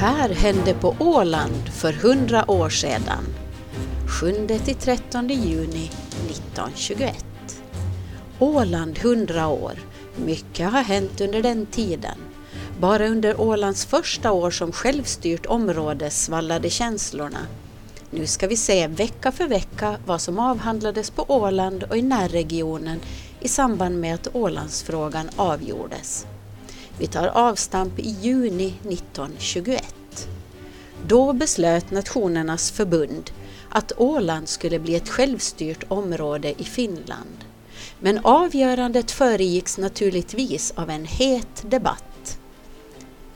här hände på Åland för hundra år sedan. 7-13 juni 1921. Åland 100 år. Mycket har hänt under den tiden. Bara under Ålands första år som självstyrt område svallade känslorna. Nu ska vi se vecka för vecka vad som avhandlades på Åland och i närregionen i samband med att Ålandsfrågan avgjordes. Vi tar avstamp i juni 1921. Då beslöt Nationernas förbund att Åland skulle bli ett självstyrt område i Finland. Men avgörandet föregicks naturligtvis av en het debatt.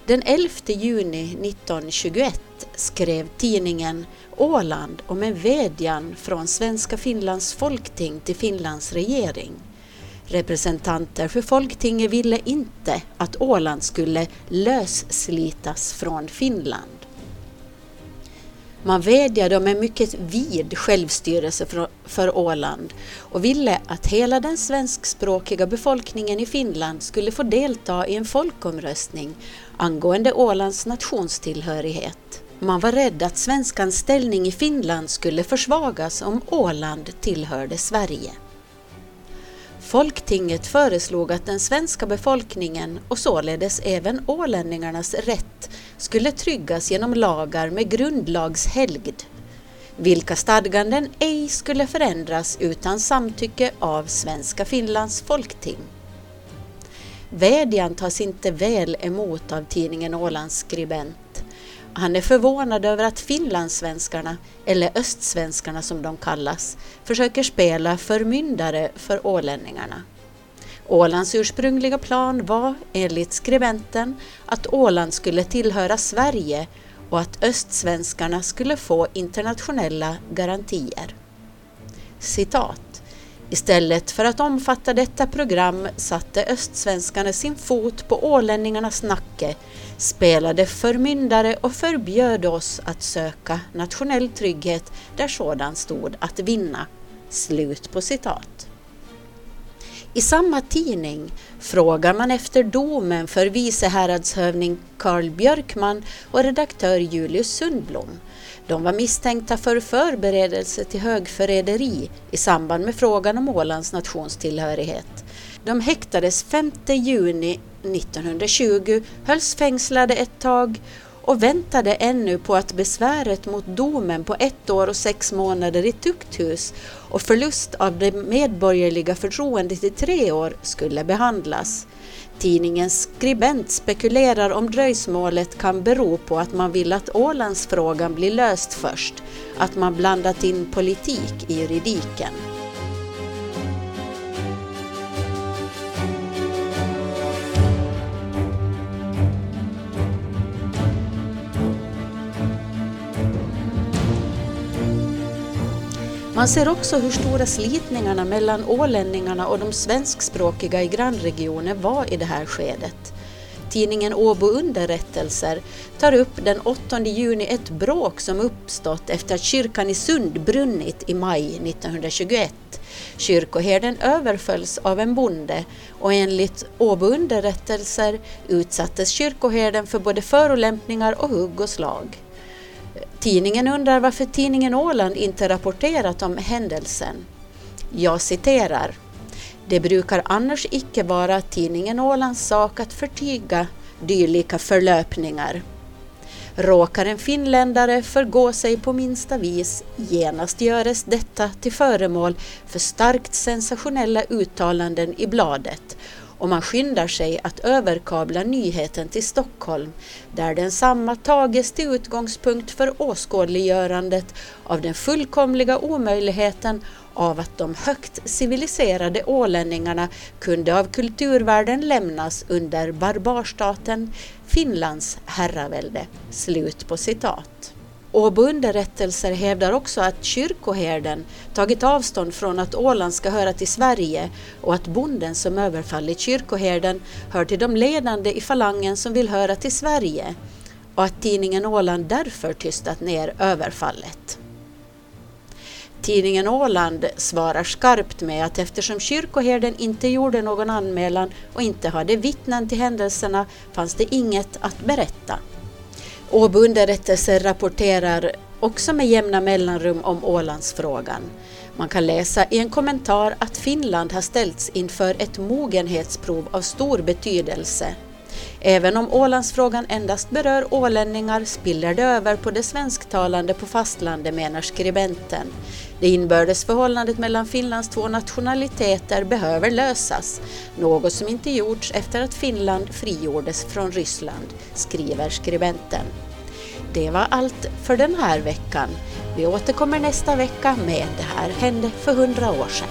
Den 11 juni 1921 skrev tidningen Åland om en vädjan från Svenska Finlands folkting till Finlands regering. Representanter för folktinget ville inte att Åland skulle lösslitas från Finland. Man vädjade om en mycket vid självstyrelse för Åland och ville att hela den svenskspråkiga befolkningen i Finland skulle få delta i en folkomröstning angående Ålands nationstillhörighet. Man var rädd att svenskans ställning i Finland skulle försvagas om Åland tillhörde Sverige. Folktinget föreslog att den svenska befolkningen och således även ålänningarnas rätt skulle tryggas genom lagar med grundlagshelgd, vilka stadganden ej skulle förändras utan samtycke av Svenska Finlands folkting. Vädjan tas inte väl emot av tidningen Ålands skribent han är förvånad över att finlandssvenskarna, eller östsvenskarna som de kallas, försöker spela förmyndare för ålänningarna. Ålands ursprungliga plan var, enligt skribenten, att Åland skulle tillhöra Sverige och att östsvenskarna skulle få internationella garantier. Citat. Istället för att omfatta detta program satte östsvenskarna sin fot på ålänningarnas nacke, spelade förmyndare och förbjöd oss att söka nationell trygghet där sådan stod att vinna. Slut på citat. I samma tidning frågar man efter domen för vice häradshövding Carl Björkman och redaktör Julius Sundblom de var misstänkta för förberedelse till högförräderi i samband med frågan om Ålands nationstillhörighet. De häktades 5 juni 1920, hölls fängslade ett tag och väntade ännu på att besväret mot domen på ett år och sex månader i tukthus och förlust av det medborgerliga förtroendet i tre år skulle behandlas. Tidningens skribent spekulerar om dröjsmålet kan bero på att man vill att Ålandsfrågan blir löst först, att man blandat in politik i juridiken. Man ser också hur stora slitningarna mellan ålänningarna och de svenskspråkiga i grannregionen var i det här skedet. Tidningen Åbo Underrättelser tar upp den 8 juni ett bråk som uppstått efter att kyrkan i Sund brunnit i maj 1921. Kyrkoherden överfölls av en bonde och enligt Åbo Underrättelser utsattes kyrkoherden för både förolämpningar och hugg och slag. Tidningen undrar varför tidningen Åland inte rapporterat om händelsen. Jag citerar. Det brukar annars icke vara tidningen Ålands sak att förtiga dylika förlöpningar. Råkar en finländare förgå sig på minsta vis, genast göres detta till föremål för starkt sensationella uttalanden i bladet och man skyndar sig att överkabla nyheten till Stockholm där den samma tages till utgångspunkt för åskådliggörandet av den fullkomliga omöjligheten av att de högt civiliserade ålänningarna kunde av kulturvärlden lämnas under barbarstaten Finlands herravälde. Slut på citat. Åbo underrättelser hävdar också att kyrkoherden tagit avstånd från att Åland ska höra till Sverige och att bonden som överfallit kyrkoherden hör till de ledande i falangen som vill höra till Sverige och att tidningen Åland därför tystat ner överfallet. Tidningen Åland svarar skarpt med att eftersom kyrkoherden inte gjorde någon anmälan och inte hade vittnen till händelserna fanns det inget att berätta. Åbo underrättelser rapporterar också med jämna mellanrum om Ålandsfrågan. Man kan läsa i en kommentar att Finland har ställts inför ett mogenhetsprov av stor betydelse. Även om Ålandsfrågan endast berör ålänningar spiller det över på det svensktalande på fastlandet menar skribenten. Det inbördes förhållandet mellan Finlands två nationaliteter behöver lösas, något som inte gjorts efter att Finland frigjordes från Ryssland, skriver skribenten. Det var allt för den här veckan. Vi återkommer nästa vecka med Det här hände för hundra år sedan.